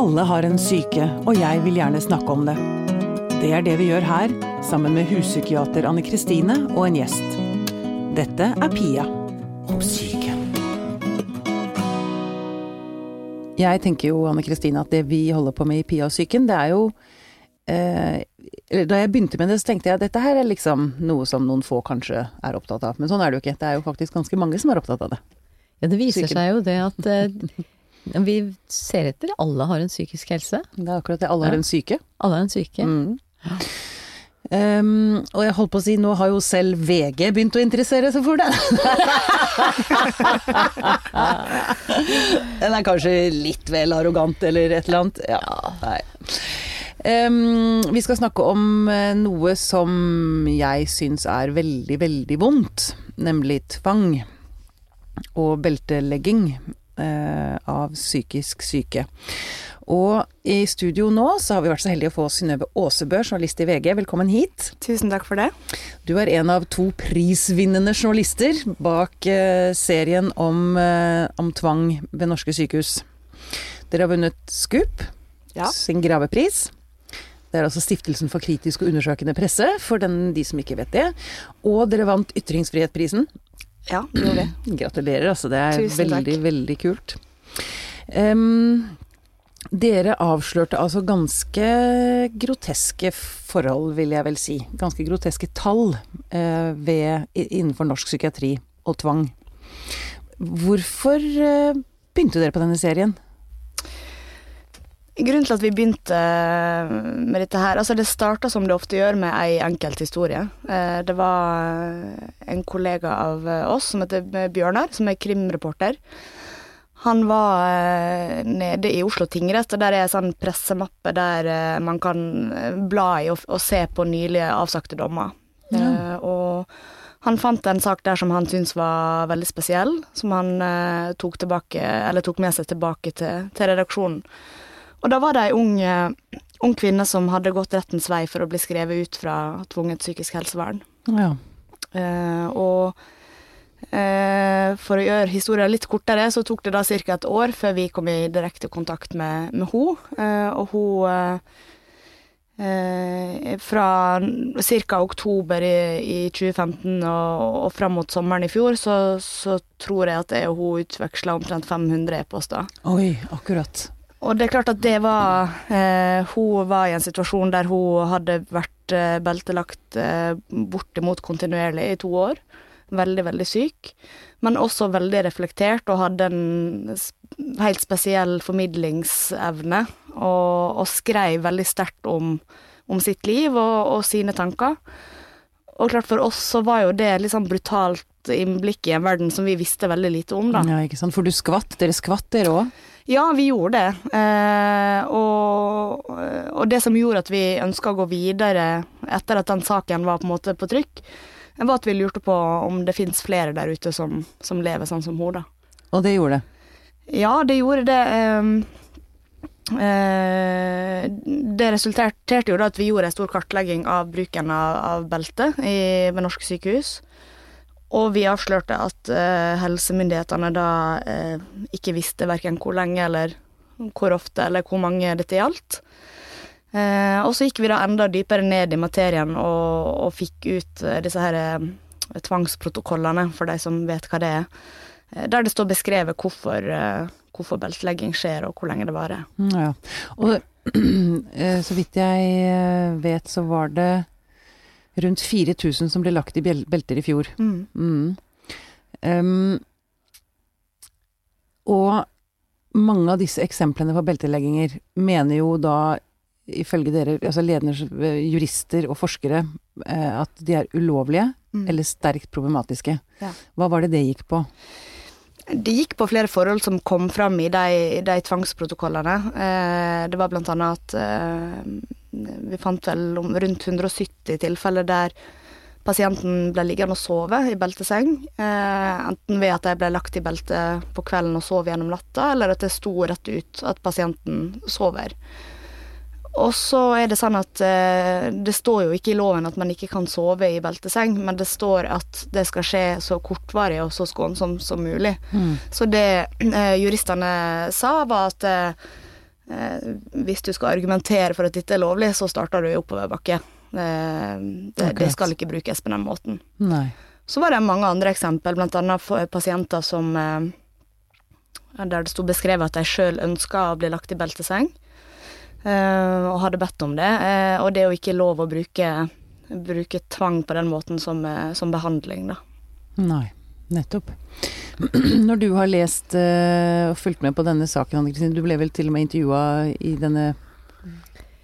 Alle har en syke, og jeg vil gjerne snakke om det. Det er det vi gjør her, sammen med huspsykiater Anne Kristine og en gjest. Dette er Pia om syke. Jeg tenker jo, Anne Kristine, at det vi holder på med i Pia og psyken, det er jo eh, Da jeg begynte med det, så tenkte jeg at dette her er liksom noe som noen få kanskje er opptatt av. Men sånn er det jo ikke. Det er jo faktisk ganske mange som er opptatt av det. Ja, det viser Psyken. seg jo det at eh, vi ser etter alle har en psykisk helse. Det er akkurat det. Alle har Ja. en syke. Alle har en syke. Mm. Um, og jeg holdt på å si, nå har jo selv VG begynt å interessere seg for det. Den er kanskje litt vel arrogant eller et eller annet. Ja, nei. Um, vi skal snakke om eh, noe som jeg syns er veldig, veldig vondt. Nemlig tvang og beltelegging av psykisk syke. Og i studio nå så har vi vært så heldige å få Synnøve Aasebø, journalist i VG. Velkommen hit. Tusen takk for det. Du er en av to prisvinnende journalister bak eh, serien om, eh, om tvang ved norske sykehus. Dere har vunnet SKUP Ja. sin gravepris. Det er altså Stiftelsen for kritisk og undersøkende presse, for den, de som ikke vet det. Og dere vant Ytringsfrihetprisen. Ja, det gjorde vi. Gratulerer, altså. Det er Tusen takk. veldig, veldig kult. Um, dere avslørte altså ganske groteske forhold, vil jeg vel si. Ganske groteske tall uh, ved, innenfor norsk psykiatri og tvang. Hvorfor uh, begynte dere på denne serien? Grunnen til at vi begynte med dette her Altså, det starta som det ofte gjør, med ei enkelt historie. Eh, Det var en kollega av oss som heter Bjørnar, som er krimreporter. Han var eh, nede i Oslo tingrett, og der er ei sånn pressemappe der eh, man kan eh, bla i og, og se på nylige avsagte dommer. Ja. og han fant en sak der som han syntes var veldig spesiell, som han eh, tok, tilbake, eller tok med seg tilbake til, til redaksjonen. Og da var det ei ung, eh, ung kvinne som hadde gått rettens vei for å bli skrevet ut fra tvunget psykisk helsevern. Ja. Eh, og eh, for å gjøre historien litt kortere, så tok det da ca. et år før vi kom i direkte kontakt med, med henne. Eh, og hun eh, eh, Fra ca. oktober i, i 2015 og, og fram mot sommeren i fjor, så, så tror jeg at jeg og hun utveksla omtrent 500 e-poster. Oi, akkurat. Og det er klart at det var eh, Hun var i en situasjon der hun hadde vært eh, beltelagt eh, bortimot kontinuerlig i to år. Veldig, veldig syk. Men også veldig reflektert og hadde en helt spesiell formidlingsevne. Og, og skrev veldig sterkt om, om sitt liv og, og sine tanker. Og klart for oss så var jo det litt sånn brutalt innblikk i en verden som vi visste veldig lite om, da. Ja, ikke sant. For du skvatt. Dere skvatt, dere òg. Ja, vi gjorde det. Eh, og, og det som gjorde at vi ønska å gå videre etter at den saken var på en måte på trykk, var at vi lurte på om det fins flere der ute som, som lever sånn som hun, da. Og det gjorde det. Ja, det gjorde det. ehm, eh, det resulterte jo da at vi gjorde en stor kartlegging av bruken av, av belte i, ved norske sykehus. Og vi avslørte at eh, helsemyndighetene da eh, ikke visste verken hvor lenge eller hvor ofte eller hvor mange dette gjaldt. Eh, og så gikk vi da enda dypere ned i materien og, og fikk ut eh, disse her eh, tvangsprotokollene, for de som vet hva det er. Eh, der det står beskrevet hvorfor, hvorfor beltelegging skjer og hvor lenge det varer. Mm, Ja. Og så vidt jeg vet, så var det rundt 4000 som ble lagt i belter i fjor. Mm. Mm. Um, og mange av disse eksemplene på beltelegginger mener jo da, ifølge dere, altså ledende eh, jurister og forskere, eh, at de er ulovlige Mm. eller sterkt problematiske. Ja. Hva var det det gikk på? Det gikk på flere forhold som kom fram i de, de tvangsprotokollene. Eh, det var blant annet at vi fant vel om rundt 170 tilfeller der pasienten ble liggende og sove i belteseng. Eh, enten ved at de ble lagt i belte på kvelden og sov gjennom natta, eller at det sto rett ut at pasienten sover. Og så er det sånn at eh, det står jo ikke i loven at man ikke kan sove i belteseng, men det står at det skal skje så kortvarig og så skånsomt som mulig. Mm. Så det eh, juristene sa, var at eh, eh, hvis du skal argumentere for at dette er lovlig, så starter du i oppoverbakke. Eh, det, det skal ikke brukes på den måten. Nei. Så var det mange andre eksempel, for pasienter som eh, Der det sto beskrevet at de sjøl ønska å bli lagt i belteseng, eh, og hadde bedt om det. Eh, og det er jo ikke lov å bruke, bruke tvang på den måten som, eh, som behandling, da. Nei, nettopp. Når du har lest eh, og fulgt med på denne saken, Anne Kristine, du ble vel til og med intervjua i denne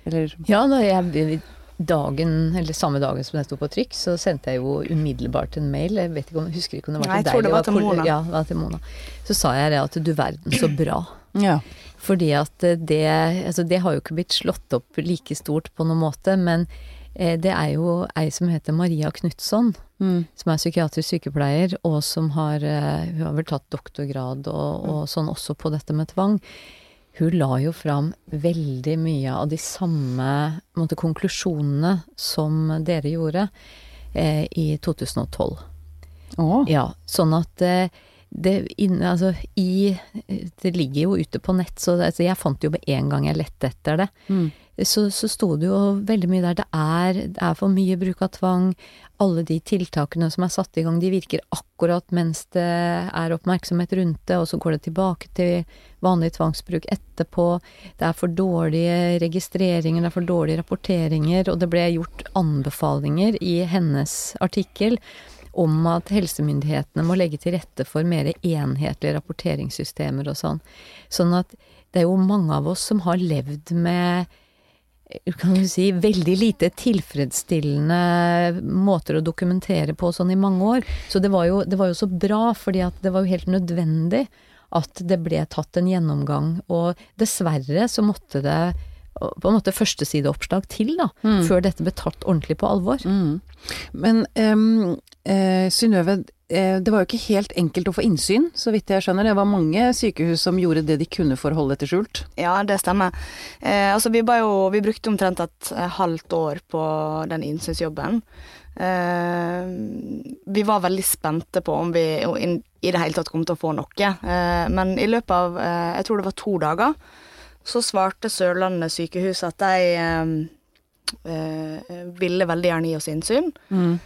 Eller Ja, da jeg dagen, eller samme dagen som den sto på trykk, så sendte jeg jo umiddelbart en mail. Jeg vet ikke om, jeg husker ikke om det var Nei, deg. jeg tror det var til Mona. Ja, det var til Mona. Så sa jeg det at du verden så bra. Ja. Fordi at det Altså, det har jo ikke blitt slått opp like stort på noen måte, men eh, det er jo ei som heter Maria Knutson, Mm. som er psykiatrisk sykepleier, og som har eh, Hun har vel tatt doktorgrad og, Mm. og sånn også på dette med tvang. Hun la jo fram veldig mye av de samme på måte, konklusjonene som dere gjorde eh, i 2012. Åh? Ja, sånn at eh, det, inne, altså, i, det ligger jo ute på nett, så det, altså, jeg fant det jo med en gang jeg lette etter det. Mm. Så, så sto det jo veldig mye der. Det er, det er for mye bruk av tvang. Alle de tiltakene som er satt i gang, de virker akkurat mens det er oppmerksomhet rundt det, og så går det tilbake til vanlig tvangsbruk etterpå. Det er for dårlige registreringer, det er for dårlige rapporteringer, og det ble gjort anbefalinger i hennes artikkel om at helsemyndighetene må legge til rette for mer enhetlige rapporteringssystemer og sånn. Sånn at det er jo mange av oss som har levd med kan du si, veldig lite tilfredsstillende måter å dokumentere på sånn i mange år. Så det var jo, det var jo så bra, fordi det var jo helt nødvendig at det ble tatt en gjennomgang. Og dessverre så måtte det på en måte førstesideoppslag til, da, før dette ble tatt ordentlig på alvor. Mm. Men um, eh, Synnøve, eh, det var jo ikke helt enkelt å få innsyn, så vidt jeg skjønner. Det var mange sykehus som gjorde det de kunne for å holde dette skjult. Ja, det stemmer. Eh, altså, vi, jo, vi brukte omtrent et eh, halvt år på den innsynsjobben. Eh, vi var veldig spente på om vi i, det hele tatt kom til å få noe. Eh, men i løpet av eh, jeg tror det var to dager, så svarte Sørlandet sykehus at de eh, eh, ville veldig gjerne gi oss innsyn. Mm.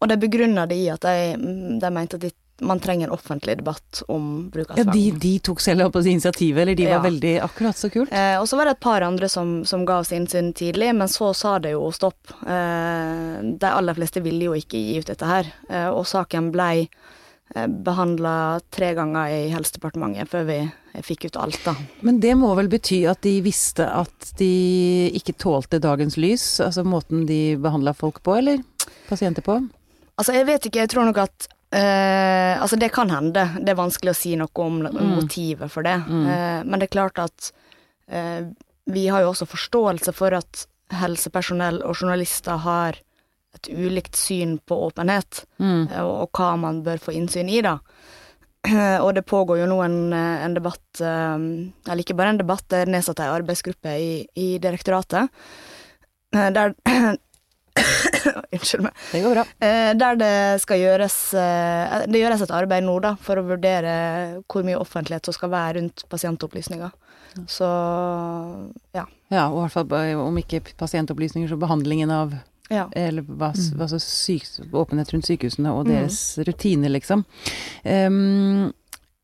Og de begrunna det i at de, de mente at de, man trenger en offentlig debatt om bruk av Ja, de, de tok selv på initiativet, eller de var Ja. veldig akkurat så kult. Eh, og så var det et par andre som, som ga oss innsyn tidlig, men så sa det jo stopp. Eh, de aller fleste ville jo ikke gi ut dette her, eh, og saken blei eh, behandla tre ganger i Helsedepartementet før vi fikk ut alt, da. Men det må vel bety at de visste at de ikke tålte dagens lys, altså måten de behandla folk på, eller pasienter på? Altså, jeg vet ikke, jeg tror nok at Uh, Altså, det kan hende. Det er vanskelig å si noe om motivet for det. Eh, men det er klart at uh, vi har jo også forståelse for at helsepersonell og journalister har et ulikt syn på åpenhet, Mm. og, og hva man bør få innsyn i, da. Og det pågår jo nå en, en debatt Eller ikke bare en debatt, det er nedsatt ei arbeidsgruppe i, i direktoratet. Der Unnskyld meg. Det går bra. Eh, der det skal gjøres eh, Det gjøres et arbeid nå, da, for å vurdere hvor mye offentlighet som skal være rundt pasientopplysninger. Så ja. Ja, og i hvert fall om ikke pasientopplysninger, så behandlingen av ja. Eller hva, hva så syk, åpenhet rundt sykehusene og Mm. deres rutiner, liksom. Um,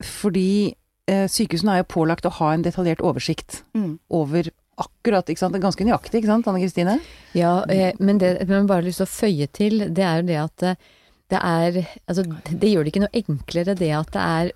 fordi eh, sykehusene er jo pålagt å ha en detaljert oversikt Mm. over akkurat, ikke sant. Det er ganske nøyaktig, ikke sant, Anne Kristine? Ja, eh, men det jeg bare lyst til å føye til, det er jo det at eh, det er Altså, det gjør det ikke noe enklere det at det er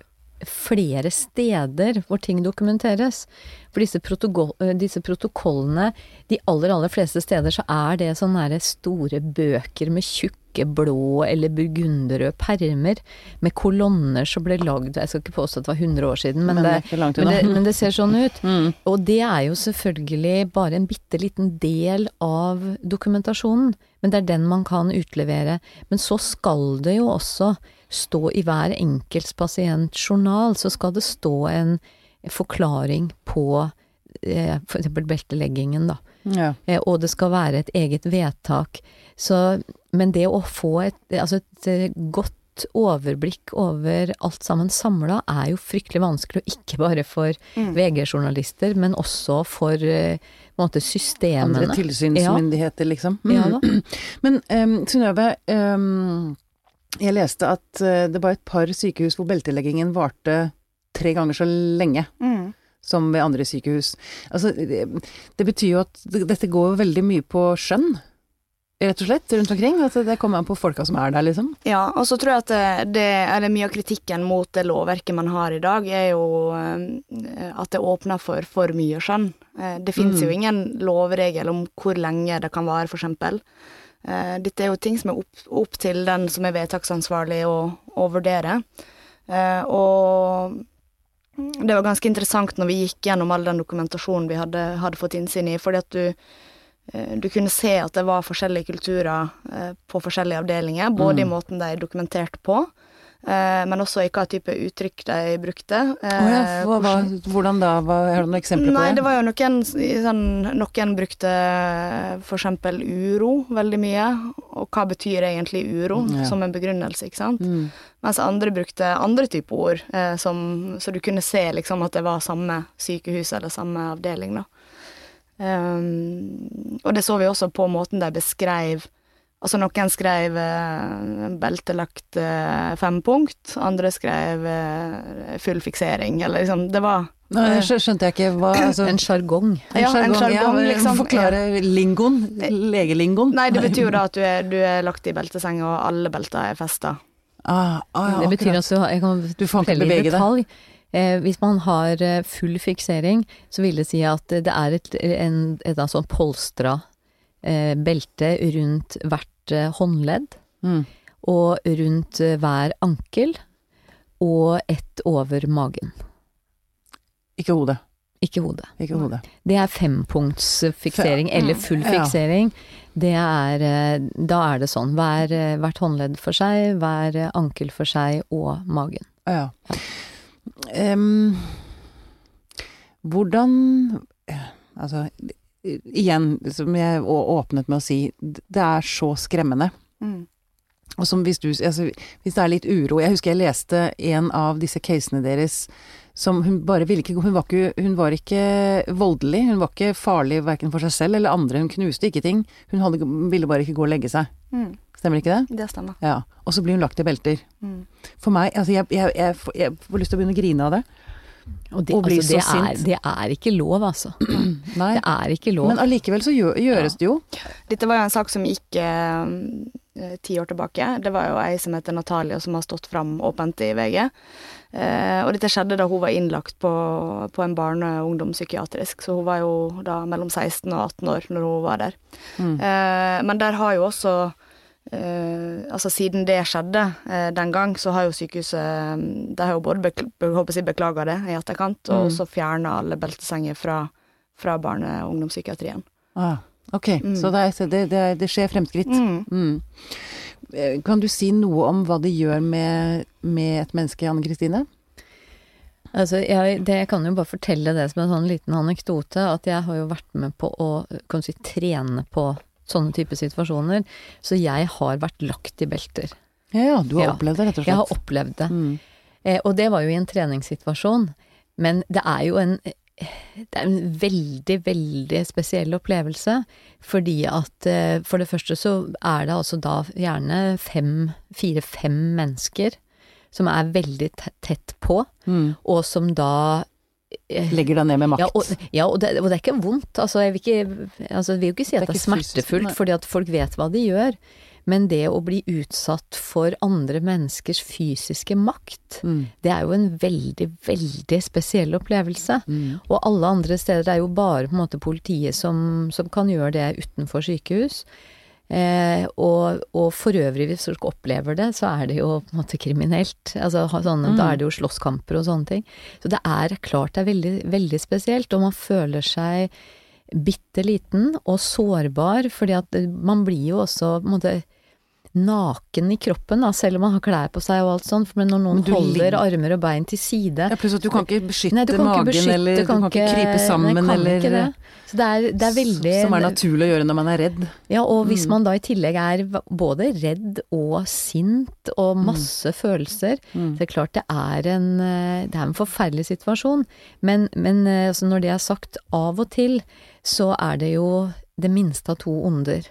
flere steder hvor ting dokumenteres. For disse, protokoll, eh, disse protokollene, de aller, aller fleste steder så er det sånne store bøker med tjukke blå eller burgunderrøde permer med kolonner som ble lagd Jeg skal ikke påstå at det var 100 år siden, men, Men det men, det, men det ser sånn ut. Mm. Og det er jo selvfølgelig bare en bitte liten del av dokumentasjonen, men det er den man kan utlevere. Men så skal det jo også stå i hver enkelts pasientjournal, så skal det stå en forklaring på f.eks. for eksempel belteleggingen, da. Ja. Eh, og det skal være et eget vedtak. Så, men det å få et, altså et eh, godt overblikk over alt sammen samla er jo fryktelig vanskelig, og ikke bare for Mm. VG-journalister, men også for eh, måte systemene. Andre tilsynsmyndigheter, liksom. Mm. Ja. Men um, Synnøve, um, jeg leste at eh, det var et par sykehus hvor belteleggingen varte tre ganger så lenge Mm. som ved andre sykehus. Altså, det, det betyr jo at dette går veldig mye på skjønn, rett og slett, rundt omkring. At det kommer an på folka som er der, liksom. Ja, og så tror jeg at det, eller mye av kritikken mot det lovverket man har i dag, er jo eh, at det åpner for for mye skjønn. Eh, Det finnes Mm. jo ingen lovregel om hvor lenge det kan vare, for eksempel. Eh, Dette er jo ting som er opp, opp til den som er vedtaksansvarlig å, å vurdere. Og det var ganske interessant når vi gikk gjennom all den dokumentasjonen vi hadde, hadde fått innsyn i, fordi at du du kunne se at det var forskjellige kulturer eh, på forskjellige avdelinger, både i Mm. måten de dokumenterte på, eh, men også i hva type uttrykk de brukte. Oh ja, eh, hva, hva, hvordan- da? Hva, har du noen eksempler på Nei, det? det var jo noen sånn, Noen brukte eksempel uro veldig mye, og hva betyr egentlig uro, Ja. som en begrunnelse, ikke sant. Mm. Mens andre brukte andre typer ord, eh, som, så du kunne se liksom at det var samme sykehus eller samme avdeling, da. Um, og det så vi også på måten de beskrev Altså noen skrev eh, beltelagt eh, fempunkt, andre skrev eh, full fiksering, eller liksom Det var Nei, det skjønte jeg ikke. Hva, altså, En sjargong. Ja, en sjargong, jargong, ja, liksom. Forklare lingoen. Legelingoen. Nei, det betyr jo da at du er, du er lagt i belteseng, og alle belter er festa. Ah, ah, ja, det betyr akkurat. du, jeg kan Du får ikke bevege deg. Eh, hvis man har eh, full fiksering, så vil det si at det er et, en, et, et sånn polstra eh, belte rundt hvert håndledd, Mm. og rundt hver ankel, og ett over magen. Ikke hodet. Ikke hodet. Ikke hodet. Det er fempunktsfiksering, Fe- eller full fiksering. Det er Da er det sånn. Hver, hvert håndledd for seg, hver ankel for seg, og magen. Ja. Hvordan Altså, igjen, som jeg åpnet med å si, det er så skremmende. Mm. Og som hvis du Altså, hvis det er litt uro Jeg husker jeg leste en av disse casene deres som hun bare ville ikke Hun var ikke, hun var ikke voldelig, hun var ikke farlig verken for seg selv eller andre, hun knuste ikke ting. Hun hadde, ville bare ikke gå og legge seg. Mm. Stemmer ikke det? Det stemmer. Ja. Og så blir hun lagt i belter. Mm. For meg, altså jeg, jeg, jeg, får- jeg får lyst til å begynne å grine av det. Og det, Og blir altså, det, så er, sint. det er ikke lov, altså. Nei. Det er ikke lov. Men allikevel så gjør, gjøres det jo. Dette var jo en sak som gikk eh, eh, ti år tilbake. Det var jo ei som heter Natalia som har stått fram åpent i VG. Eh, og dette skjedde da hun var innlagt på, på en barne- og ungdomspsykiatrisk, så hun var jo da mellom 16 og 18 år når hun var der. Mm. Eh, men der har jo også eh, Altså siden det skjedde uh, den gang, så har jo sykehuset mm, De har jo både bekl jeg, beklaga det i etterkant, og Mm. også fjerna alle beltesenger fra, fra barne- og ungdomspsykiatrien. Ah, ok, Mm. så det, er, det, det, er, det skjer fremskritt. Mm. Mm. Eh, Kan du si noe om hva det gjør med, med et menneske, Anne Kristine? Altså, jeg, det, jeg kan jo bare fortelle det som en sånn liten anekdote, at jeg har jo vært med på å kan du si, trene på sånne type situasjoner. Så jeg har vært lagt i belter. Ja, ja, du har Ja. opplevd det, rett og slett. Jeg har opplevd det. Mm. Eh, og det var jo i en treningssituasjon. Men det er jo en det er en veldig, veldig spesiell opplevelse. Fordi at eh, for det første så er det altså da gjerne fem, fire-fem mennesker som er veldig tett på, Mm. og som da Legger deg ned med makt. ja, og, ja og, det, og det er ikke vondt. Altså, jeg vil ikke, altså, jeg vil jo ikke si Det er at det er, smertefullt, fysisk, fordi at folk vet hva de gjør. Men det å bli utsatt for andre menneskers fysiske makt, Mm. det er jo en veldig, veldig spesiell opplevelse. Mm. Og alle andre steder er jo bare på en måte politiet som, som kan gjøre det utenfor sykehus. Eh, og, og for øvrig, hvis folk opplever det, så er det jo på en måte kriminelt. Altså, sånne, Mm. Da er det jo slåsskamper og sånne ting. Så det er klart det er veldig, veldig spesielt, og man føler seg bitte liten og sårbar, fordi at man blir jo også på en måte naken i kroppen, da, selv om man har klær på seg og alt sånt. Men når noen Men holder armer og bein til side Ja, pluss at du kan ikke beskytte Nei, kan ikke magen, beskytte, eller du kan, ikke krype sammen, nei, kan eller det. Så det er, det er veldig Som er naturlig å gjøre når man er redd. Ja, og hvis Mm. man da i tillegg er både redd og sint og Mm. masse følelser, så det er klart det er en, eh, det er en forferdelig situasjon. Men, men eh, altså når det er sagt, av og til så er det jo det minste av to onder.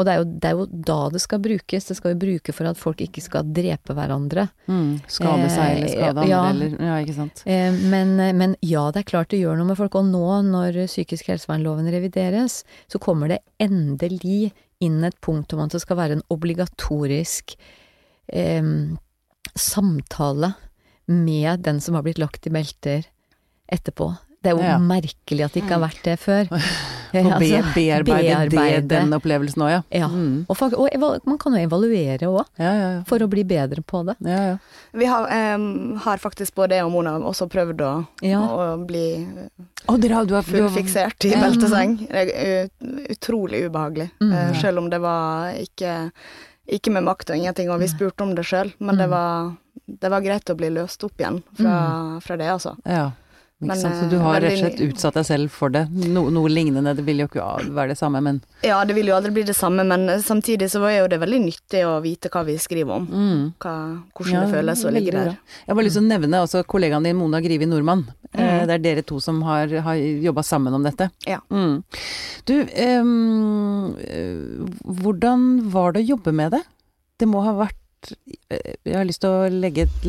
Og det er, jo, det er jo da det skal brukes. Det skal jo bruke for at folk ikke skal drepe hverandre. Mm. Skade seg eller Eh, skade andre, ja. eller Ja, ikke sant. Eh, Men, men ja, det er klart det gjør noe med folk. Og nå når psykisk helsevernloven revideres, så kommer det endelig inn et punkt om at det skal være en obligatorisk eh, samtale med den som har blitt lagt i belter etterpå. Det er jo Ja. merkelig at det ikke har vært det før. Og be, altså, bearbeide, det, den opplevelsen òg, ja. Ja. Mm. Og, for, og man kan jo evaluere òg, Ja, ja, ja. for å bli bedre på det. ja, ja. Vi har, um, har faktisk både jeg og Mona også prøvd å, Ja. å bli Å, dere du har, du har fullfiksert i belteseng. Det er ut- utrolig ubehagelig. Mm. Eh, selv om det var ikke, ikke med makt og ingenting, og vi spurte om det sjøl. Men det, Mm. var, det var greit å bli løst opp igjen fra, fra det, altså. Ja. Men? Så eh, du har rett og slett utsatt deg selv for det. No, noe lignende, det vil jo ikke være det samme, men Ja, det vil jo aldri bli det samme, men samtidig så er jo det veldig nyttig å vite hva vi skriver om. mm. Hva, hvordan Ja, det føles å ligge ligge bra. der. Jeg har bare lyst til å nevne også kollegaen din Mona Grivi Nordmann. Eh, Mm. Det er dere to som har, har jobba sammen om dette. Ja. Mm. Du, eh, hvordan var det å jobbe med det? Det må ha vært eh, Jeg har lyst til å legge et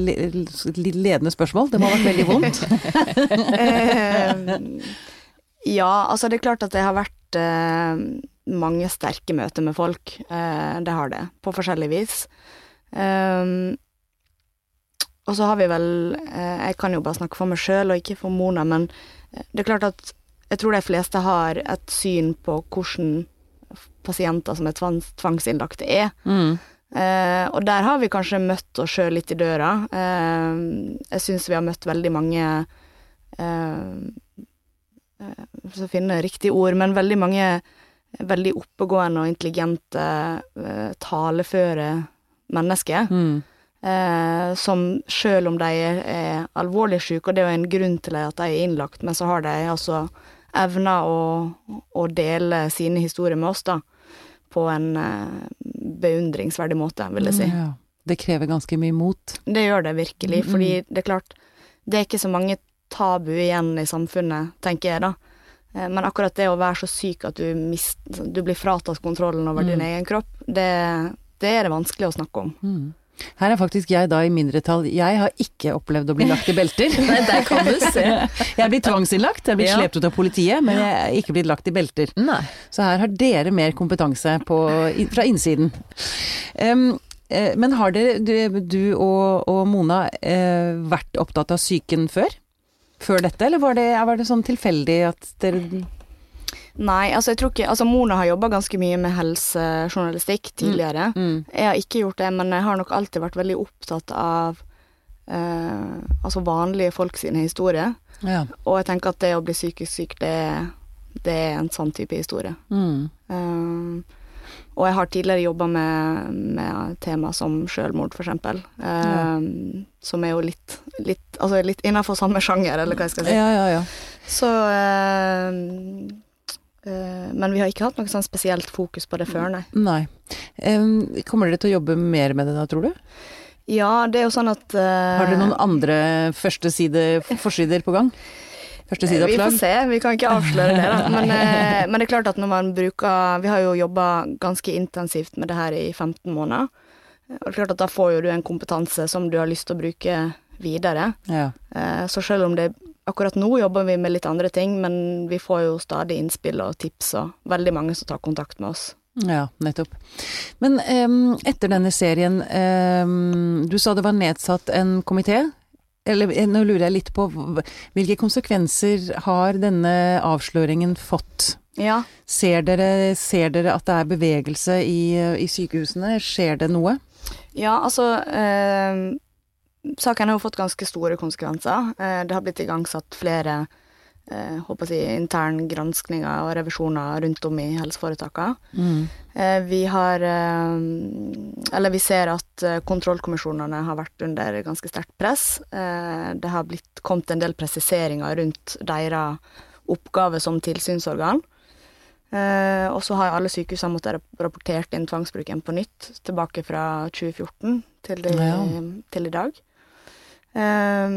ledende spørsmål. Det må ha vært veldig vondt. Eh, ja, altså det er klart at det har vært eh, mange sterke møter med folk. Eh, det har det, på forskjellig vis. Eh, og så har vi vel eh, Jeg kan jo bare snakke for meg sjøl og ikke for Mona, men eh, det er klart at jeg tror de fleste har et syn på hvordan pasienter som er tvangs, tvangsinnlagte er. Mm. Eh, og der har vi kanskje møtt oss sjøl litt i døra. Eh, jeg syns vi har møtt veldig mange eh, For å finne riktig ord, men veldig mange veldig oppegående og intelligente, eh, taleføre mennesker. Mm. Eh, som sjøl om de er, er alvorlig syke, og det er jo en grunn til at de er innlagt, men så har de altså evna å, å dele sine historier med oss, da. På en eh, beundringsverdig måte, vil jeg si. Ja. Det krever ganske mye mot. Det gjør det virkelig, Mm, fordi det er klart Det er ikke så mange tabu igjen i samfunnet, tenker jeg da. Eh, Men akkurat det å være så syk at du, mist, du blir fratatt kontrollen over din Mm. egen kropp, det, det er det vanskelig å snakke om. Mm. Her er faktisk jeg da i mindretall. Jeg har ikke opplevd å bli lagt i belter. Nei, der kan du se. Jeg er blitt tvangsinnlagt, jeg blitt Ja. slept ut av politiet, men jeg er ikke blitt lagt i belter. Nei. Så her har dere mer kompetanse på, fra innsiden. Eh, men har dere, du, du og, og Mona, eh, vært opptatt av psyken før? Før dette, eller var det, var det sånn tilfeldig at dere Nei, altså jeg tror ikke Altså Mona har jobba ganske mye med helsejournalistikk tidligere. mm, Jeg har ikke gjort det, men jeg har nok alltid vært veldig opptatt av eh, altså vanlige folk sine historier. Ja. Og jeg tenker at det å bli psykisk syk, det, det er en sånn type historie. Mm, Um, og jeg har tidligere jobba med, med tema som selvmord, for eksempel. ja. Som er jo litt, litt Altså litt innafor samme sjanger, eller hva jeg skal si. ja, ja, ja. Så uh, Men vi har ikke hatt noe sånn spesielt fokus på det før, nei. Nei. Kommer dere til å jobbe mer med det da, tror du? Ja, det er jo sånn at uh, Har dere noen andre førsteside, forsider på gang? Vi får se, vi kan ikke avsløre det. Da. Men, uh, men det er klart at når man bruker Vi har jo jobba ganske intensivt med det her i 15 måneder. Og det er klart at da får jo du en kompetanse som du har lyst til å bruke videre. Ja. Uh, Så selv om det Akkurat nå jobber vi med litt andre ting, men vi får jo stadig innspill og tips, og veldig mange som tar kontakt med oss. Ja, nettopp. Men um, etter denne serien, um, du sa det var nedsatt en komité. Eller eh, nå lurer jeg litt på hvilke konsekvenser har denne avsløringen fått? Ja, Ser dere, ser dere at det er bevegelse i, i sykehusene? Skjer det noe? ja altså eh, Saken har jo fått ganske store konsekvenser. Eh, det har blitt igangsatt flere eh, håper jeg, si, intern granskninger og revisjoner rundt om i helseforetakene. Mm. Eh, vi har Eller vi ser at kontrollkommisjonene har vært under ganske sterkt press. Det har blitt kommet en del presiseringer rundt deres oppgave som tilsynsorgan. Og så har alle sykehusene måttet rapportert inn tvangsbruken på nytt, tilbake fra 2014 til, de, Ja. til i dag. Eh,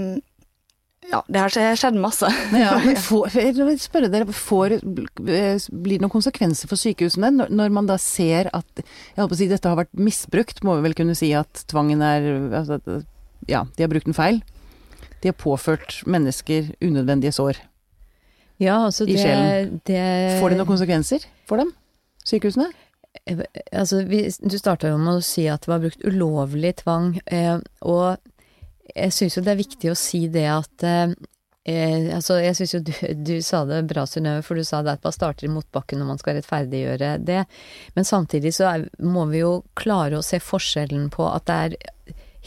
ja, det har skjedd masse. Ja, men får, jeg vil spørre dere, får, blir det noen konsekvenser for sykehusene når, når man da ser at jeg håper å si, dette har vært misbrukt, må vi vel kunne si at tvangen er altså, Ja, de har brukt den feil. De har påført mennesker unødvendige sår. Ja, altså I det, sjelen. det Får det noen konsekvenser for dem? Sykehusene? Altså, vi, du starta jo med å si at det var brukt ulovlig tvang, eh, og jeg syns jo det er viktig å si det at eh, eh, altså, jeg syns jo du, du sa det bra, Synnøve, for du sa det at man starter i motbakken når man skal rettferdiggjøre det. Men samtidig så er, må vi jo klare å se forskjellen på at det er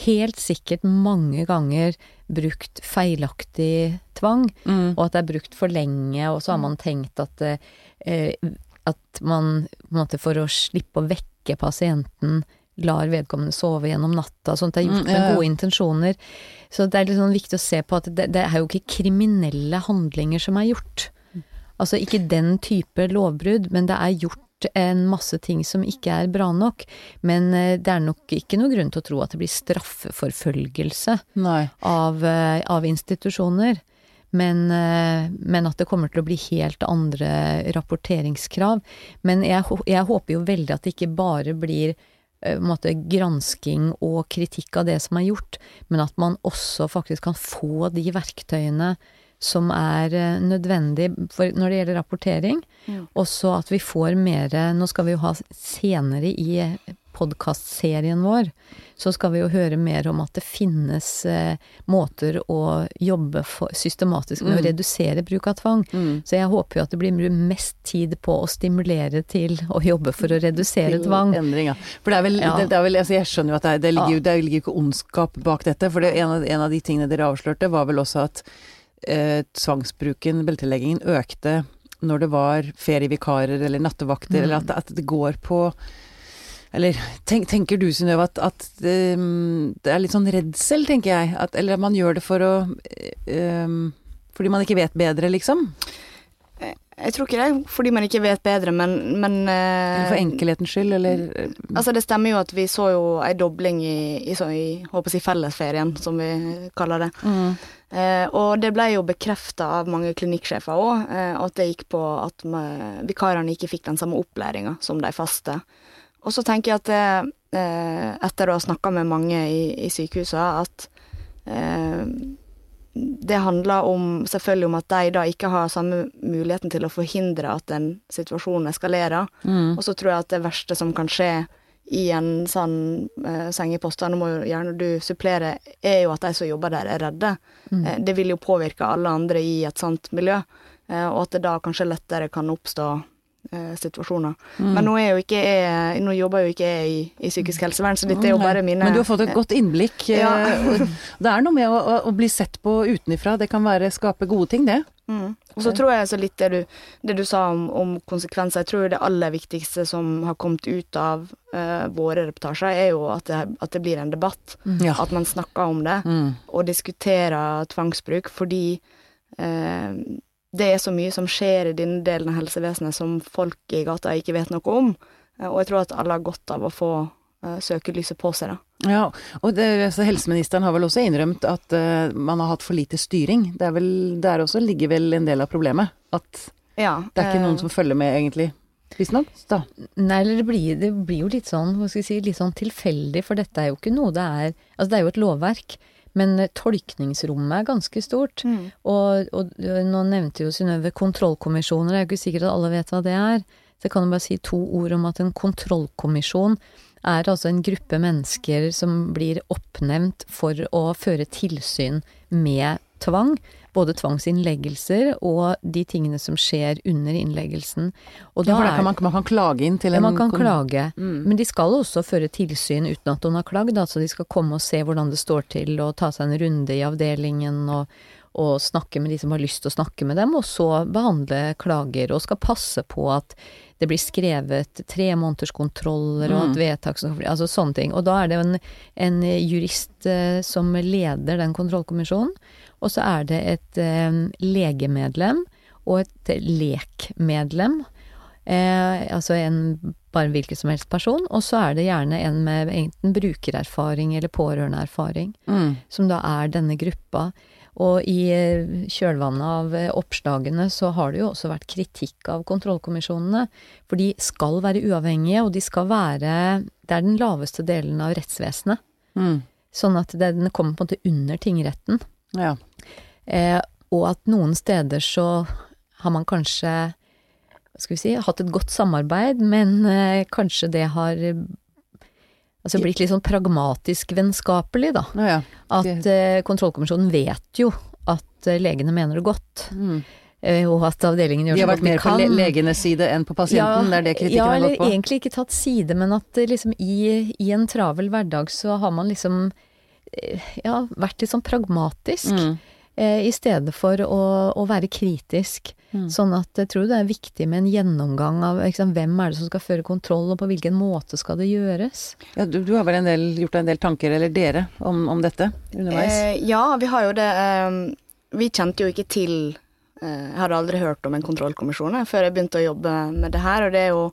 helt sikkert mange ganger brukt feilaktig tvang, Mm. og at det er brukt for lenge, og så har man tenkt at eh, at man på en måte for å slippe å vekke pasienten lar vedkommende sove gjennom natta, sånn at det er gjort Mm, med gode intensjoner. Så det er litt sånn viktig å se på at det, det er jo ikke kriminelle handlinger som er gjort. Altså ikke den type lovbrudd, men det er gjort en masse ting som ikke er bra nok. Men eh, det er nok ikke noe grunn til å tro at det blir straffeforfølgelse av, eh, av institusjoner. Men, eh, men at det kommer til å bli helt andre rapporteringskrav. Men jeg, jeg håper jo veldig at det ikke bare blir måte gransking og kritikk av det som er gjort, men at man også faktisk kan få de verktøyene som er eh, nødvendig for når det gjelder rapportering. Ja. Også at vi får mer Nå skal vi jo ha senere i podkastserien vår, så skal vi jo høre mer om at det finnes eh, måter å jobbe for, systematisk med å Mm. redusere bruk av tvang. Mm. Så jeg håper jo at det blir mest tid på å stimulere til å jobbe for å redusere Til tvang. Endring, ja. For det er vel, Ja. det, det er vel altså Jeg skjønner jo at det, er, det, ligger, Ja. jo ikke ondskap bak dette. For det, en, av, en av de tingene dere avslørte, var vel også at eh, tvangsbruken, belteleggingen, økte når det var ferievikarer eller nattevakter, Mm. eller at, at det går på eller tenk, tenker du Synnøve at, at eh, det er litt sånn redsel, tenker jeg? At, eller man gjør det for å eh, um, Fordi man ikke vet bedre, liksom? Jeg tror ikke det, fordi man ikke vet bedre, men, men eh, Eller for enkelhetens skyld, eller eh, Altså, det stemmer jo at vi så jo ei dobling i, i, så, i håper jeg, fellesferien, som vi kaller det. mm. Eh, og det ble jo bekrefta av mange klinikksjefer òg, eh, at det gikk på at vikarene ikke fikk den samme opplæringa som de faste. Og så tenker jeg at det, eh, etter å ha snakka med mange i, i sykehusene, at eh, det handler om, selvfølgelig om at de da ikke har samme muligheten til å forhindre at en situasjon eskalerer. Mm. Og så tror jeg at det verste som kan skje i en sånn eh, sengepost, nå må jo gjerne du supplere, er jo at de som jobber der, er redde. Mm. Eh, det vil jo påvirke alle andre i et sånt miljø, eh, og at det da kanskje lettere kan oppstå situasjoner. Mm. Men nå, jo ikke jeg, nå jobber jo ikke jeg i, i psykisk helsevern, så dette er jo bare mine Men du har fått et godt innblikk. eh, Ja. det er noe med å, å, bli sett på utenifra. Det kan være skape gode ting, det. Mm. Og så tror jeg så litt det du, det du sa om, om konsekvenser, jeg tror det aller viktigste som har kommet ut av uh, våre reportasjer, er jo at det, at det blir en debatt. Ja. At man snakker om det. Mm. og diskuterer tvangsbruk, fordi eh, det er så mye som skjer i denne delen av helsevesenet som folk i gata ikke vet noe om. Eh, og jeg tror at alle har godt av å få eh, søkelyset på seg, da. Ja, og det, altså, helseministeren har vel også innrømt at uh, man har hatt for lite styring. Det er vel, der også ligger vel en del av problemet. At Ja, det er ikke noen som følger med, egentlig. Visstnok, da. Nei, eller det blir, det blir jo litt sånn, hva skal jeg si, litt sånn tilfeldig, for dette er jo ikke noe det er Altså, det er jo et lovverk, men eh, tolkningsrommet er ganske stort. mm. Og, og nå nevnte jo Synnøve kontrollkommisjoner, det er jo ikke sikkert at alle vet hva det er. Så jeg kan jo bare si to ord om at en kontrollkommisjon er altså en gruppe mennesker som blir oppnevnt for å føre tilsyn med tvang. Både tvangsinnleggelser og de tingene som skjer under innleggelsen. Og Ja, for er- kan man, man kan klage inn til ja, en man kan klage. Mm. Men de skal også føre tilsyn uten at hun har klagd. Altså de skal komme og se hvordan det står til, og ta seg en runde i avdelingen og, og snakke med de som har lyst til å snakke med dem, og så behandle klager, og skal passe på at det blir skrevet tre måneders kontroller, og et vedtak som Altså sånne ting. Og da er det en, en jurist eh, som leder den kontrollkommisjonen, og så er det et eh, legemedlem og et lekmedlem. Eh, altså en bare hvilken som helst person, og så er det gjerne en med enten brukererfaring eller pårørendeerfaring, Mm. som da er denne gruppa. Og i eh, kjølvannet av eh, oppslagene så har det jo også vært kritikk av kontrollkommisjonene. For de skal være uavhengige, og de skal være Det er den laveste delen av rettsvesenet. Mm. Sånn at den kommer på en måte under tingretten. Ja. Eh, og at noen steder så har man kanskje hva skal vi si, hatt et godt samarbeid, men eh, kanskje det har altså blitt litt sånn pragmatisk vennskapelig, da. Ja, ja. At eh, kontrollkommisjonen vet jo at eh, legene mener det godt, Mm. eh, og at avdelingen gjør De så har vært mer på le legenes side enn på pasienten, det er det kritikken ja, har eller gått på? egentlig ikke tatt side, men at eh, liksom i, i en travel hverdag så har man liksom ja, vært litt sånn pragmatisk. Mm. Eh, i stedet for å, å være kritisk. Mm. Sånn at jeg tror det er viktig med en gjennomgang av liksom, hvem er det som skal føre kontroll, og på hvilken måte skal det gjøres. Ja, du, du har vel en del, gjort deg en del tanker, eller dere, om, om dette underveis? Eh, ja, vi har jo det. Eh, vi kjente jo ikke til eh, Jeg hadde aldri hørt om en kontrollkommisjon før jeg begynte å jobbe med det her. Og det er jo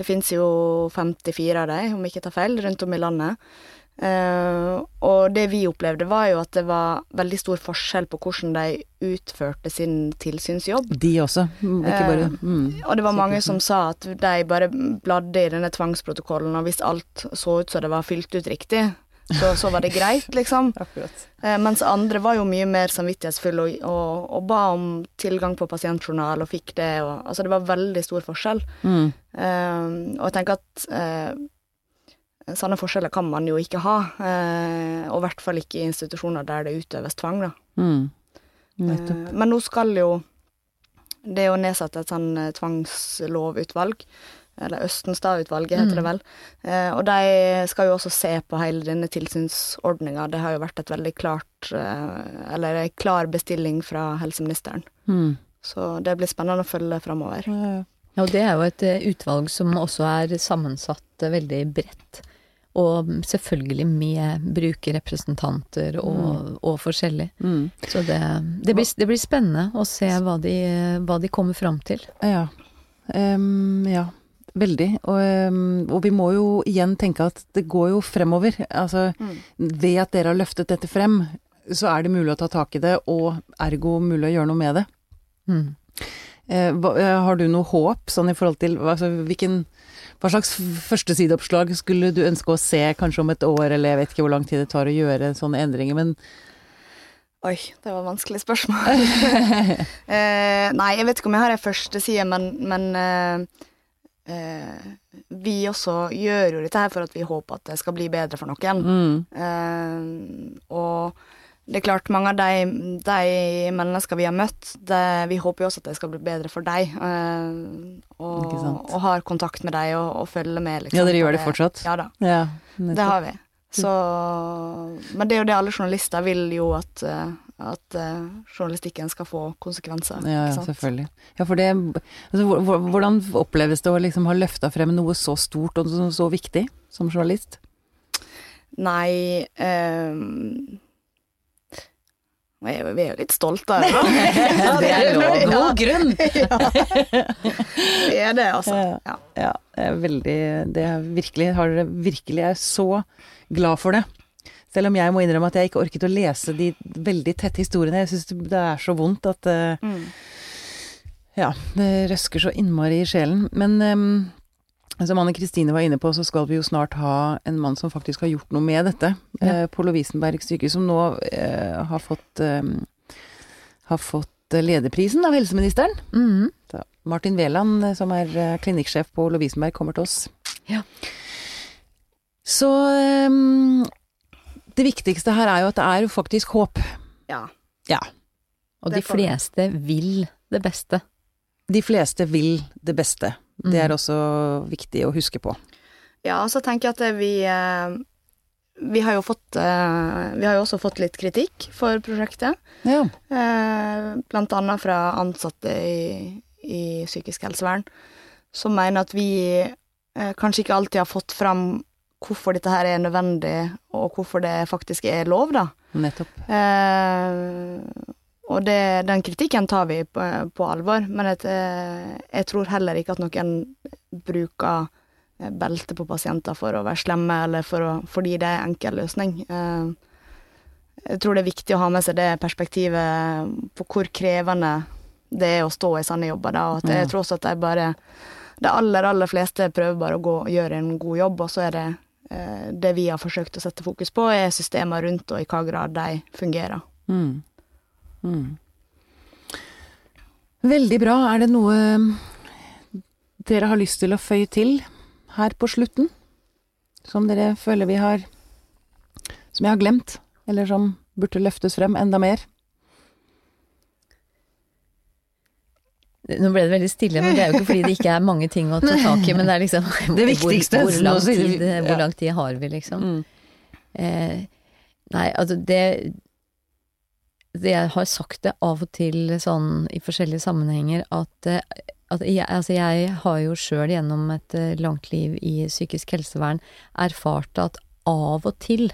Det fins jo 54 av dem, om jeg ikke tar feil, rundt om i landet. Eh, og det vi opplevde, var jo at det var veldig stor forskjell på hvordan de utførte sin tilsynsjobb. De også, mm, ikke bare mm, uh, Og det var mange som sa at de bare bladde i denne tvangsprotokollen, og hvis alt så ut som det var fylt ut riktig, så, så var det greit, liksom. Eh, mens andre var jo mye mer samvittighetsfulle og, og, og ba om tilgang på pasientjournal og fikk det. Og, altså det var veldig stor forskjell. Mm. Eh, og jeg tenker at eh, sånne forskjeller kan man jo ikke ha. Eh, og i hvert fall ikke i institusjoner der det utøves tvang, da. Mm. Eh, men nå skal jo det å nedsette et sånn eh, tvangslovutvalg, eller Østenstad-utvalget heter det vel, og de skal jo også se på hele denne tilsynsordninga. Det har jo vært et veldig klart, eller en klar bestilling fra helseministeren. Mm. Så det blir spennende å følge framover. Ja, og det er jo et utvalg som også er sammensatt veldig bredt. Og selvfølgelig med brukerrepresentanter og, og forskjellig. Mm. Så det, det, blir, det blir spennende å se hva de, hva de kommer fram til. Ja. Um, ja. Veldig. Og, og vi må jo igjen tenke at det går jo fremover. Altså, ved at dere har løftet dette frem, så er det mulig å ta tak i det, og ergo mulig å gjøre noe med det. Mm. Eh, eh, har du noe håp sånn i forhold til altså, hvilken hva slags førstesideoppslag skulle du ønske å se kanskje om et år, eller jeg vet ikke hvor lang tid det tar å gjøre sånne endringer, men Oi, det var et vanskelig spørsmål. eh, nei, jeg vet ikke om jeg har ei førsteside, men, men eh, eh, vi også gjør jo dette her for at vi håper at det skal bli bedre for noen. mm, Eh, og det er klart, mange av de, de mennesker vi har møtt, det, vi håper jo også at det skal bli bedre for dem. Ikke og, og har kontakt med dem og, og følger med, liksom. Ja, dere gjør det fortsatt? Ja da, Ja, det har vi. Så, men det er jo det alle journalister vil jo at, eh, at eh, journalistikken skal få konsekvenser. Ja, ja, selvfølgelig. Ja, for det altså, hvor- hvor- Hvordan oppleves det å liksom ha løfta frem noe så stort og så, så viktig som journalist? Nei ehm, vi er jo- vi er jo litt stolte av det, det er jo Ja. God grunn! det er det, altså. Ja. Ja. Ja, det er veldig Det er virkelig Har dere virkelig er så glad for det. Selv om jeg må innrømme at jeg ikke orket å lese de veldig tette historiene. Jeg syns det er så vondt at eh, Mm. Ja, det røsker så innmari i sjelen. Men em, som Anne Kristine var inne på, så skal vi jo snart ha en mann som faktisk har gjort noe med dette. Ja. eh, på Lovisenberg sykehus, som nå eh, har fått eh, har fått eh, lederprisen av helseministeren. Mm. Så Martin Veland, eh, som er eh, klinikksjef på Lovisenberg, kommer til oss. Ja. Så det viktigste her er jo at det er faktisk håp. ja. Ja. Og de fleste vil det beste. De fleste vil det beste. Det Mm. er også viktig å huske på. Ja, så tenker jeg at vi eh, vi har jo fått eh, Vi har jo også fått litt kritikk for prosjektet. Ja. Eh, blant annet fra ansatte i, i psykisk helsevern, som mener at vi eh, kanskje ikke alltid har fått fram hvorfor dette her er nødvendig, og hvorfor det faktisk er lov, da. Nettopp. Eh, og det, den kritikken tar vi på, på alvor, men jeg, eh, jeg tror heller ikke at noen bruker eh, belte på pasienter for å være slemme, eller for å, fordi det er enkel løsning. Eh, jeg tror det er viktig å ha med seg det perspektivet på hvor krevende det er å stå i sånne jobber, da, og at jeg tror også at de bare De aller, aller fleste prøver bare å gå, gjøre en god jobb, og så er det det vi har forsøkt å sette fokus på, er systemer rundt, og i hva grad de fungerer. Mm. Mm. Veldig bra. Er det noe dere har lyst til å føye til her på slutten? Som dere føler vi har Som jeg har glemt, eller som burde løftes frem enda mer? Nå ble det veldig stille, men det er jo ikke fordi det ikke er mange ting å ta tak i, men det er liksom Det viktigste, Hvor, hvor, lang, tid, hvor lang tid har vi, liksom? Mm. Eh, nei, altså det Jeg har sagt det av og til sånn i forskjellige sammenhenger at, eh, at jeg, altså jeg har jo sjøl gjennom et eh, langt liv i psykisk helsevern erfart at av og til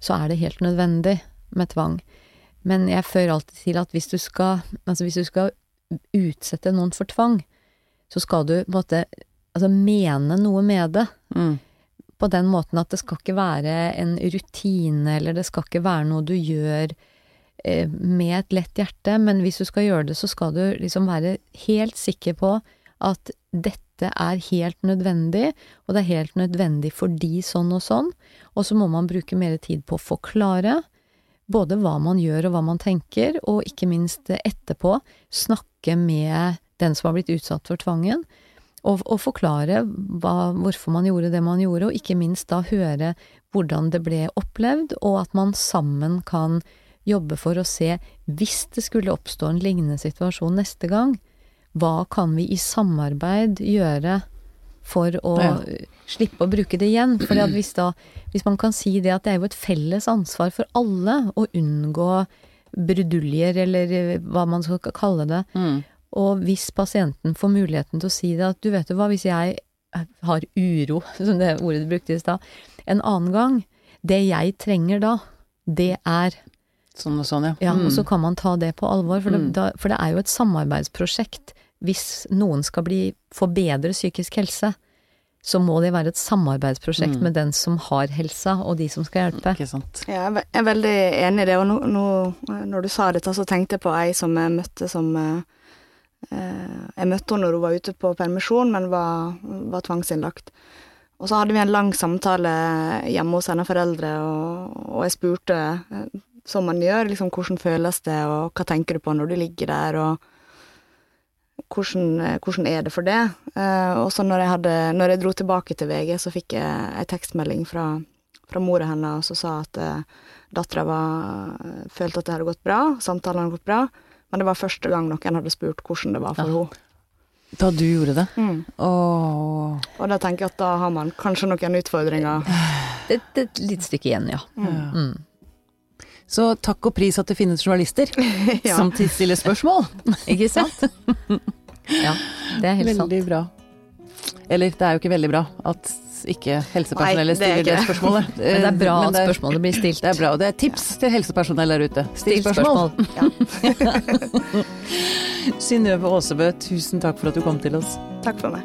så er det helt nødvendig med tvang. Men jeg fører alltid til at hvis du skal, altså hvis du skal utsette noen for tvang, så skal du på en måte altså mene noe med det Mm. på den måten at det skal ikke være en rutine, eller det skal ikke være noe du gjør med et lett hjerte, men hvis du skal gjøre det, så skal du liksom være helt sikker på at dette er helt nødvendig, og det er helt nødvendig fordi sånn og sånn, og så må man bruke mer tid på å forklare både hva man gjør og hva man tenker, og ikke minst etterpå snakke med den som har blitt utsatt for tvangen, og, og forklare hva, hvorfor man gjorde det man gjorde, og ikke minst da høre hvordan det ble opplevd, og at man sammen kan jobbe for å se, hvis det skulle oppstå en lignende situasjon neste gang, hva kan vi i samarbeid gjøre for å Ja. slippe å bruke det igjen? For hvis, da, hvis man kan si det at det er jo et felles ansvar for alle å unngå bruduljer, eller eh, hva man skal kalle det, Mm. og hvis pasienten får muligheten til å si det, at du vet jo hva, hvis jeg har uro, som det ordet du brukte i stad, en annen gang, det jeg trenger da, det er Sånn og sånn, ja. Ja, Mm. og så kan man ta det på alvor, for det, Mm. da, for det er jo et samarbeidsprosjekt. Hvis noen skal bli, få bedre psykisk helse, så må det være et samarbeidsprosjekt Mm. med den som har helsa, og de som skal hjelpe. Ikke sant. Ja, er jeg er veldig enig i det, og nå, nå, når du sa dette, så tenkte jeg på ei som jeg møtte som eh, eh, Jeg møtte henne når hun var ute på permisjon, men var, var tvangsinnlagt. Og så hadde vi en lang samtale hjemme hos hennes foreldre, og, og jeg spurte, eh, som man gjør, liksom hvordan føles det, og hva tenker du på når du ligger der, og hvordan, eh, hvordan er det for det? Eh, og så når jeg, hadde, når jeg dro tilbake til VG, så fikk jeg ei tekstmelding fra fra mora hennes som sa at uh, dattera følte at det hadde gått bra, samtalen hadde gått bra, men det var første gang noen hadde spurt hvordan det var for Ja. henne. Da du gjorde det? Mm. Oh. Og da tenker jeg at da har man kanskje noen utfordringer. Det, det er et lite stykke igjen, ja. Ja. Mm. Så takk og pris at det finnes journalister Ja. som stiller spørsmål. Ikke sant? Ja, det er helt sant. Veldig bra. Eller det er jo ikke veldig bra at ikke helsepersonellet Nei, det stiller det spørsmålet. Men det er bra at det er- spørsmålet blir stilt. Det er bra, og det er tips til helsepersonell der ute. Still spørsmål. spørsmål. Synnøve Aasebø, tusen takk for at du kom til oss. Takk for meg.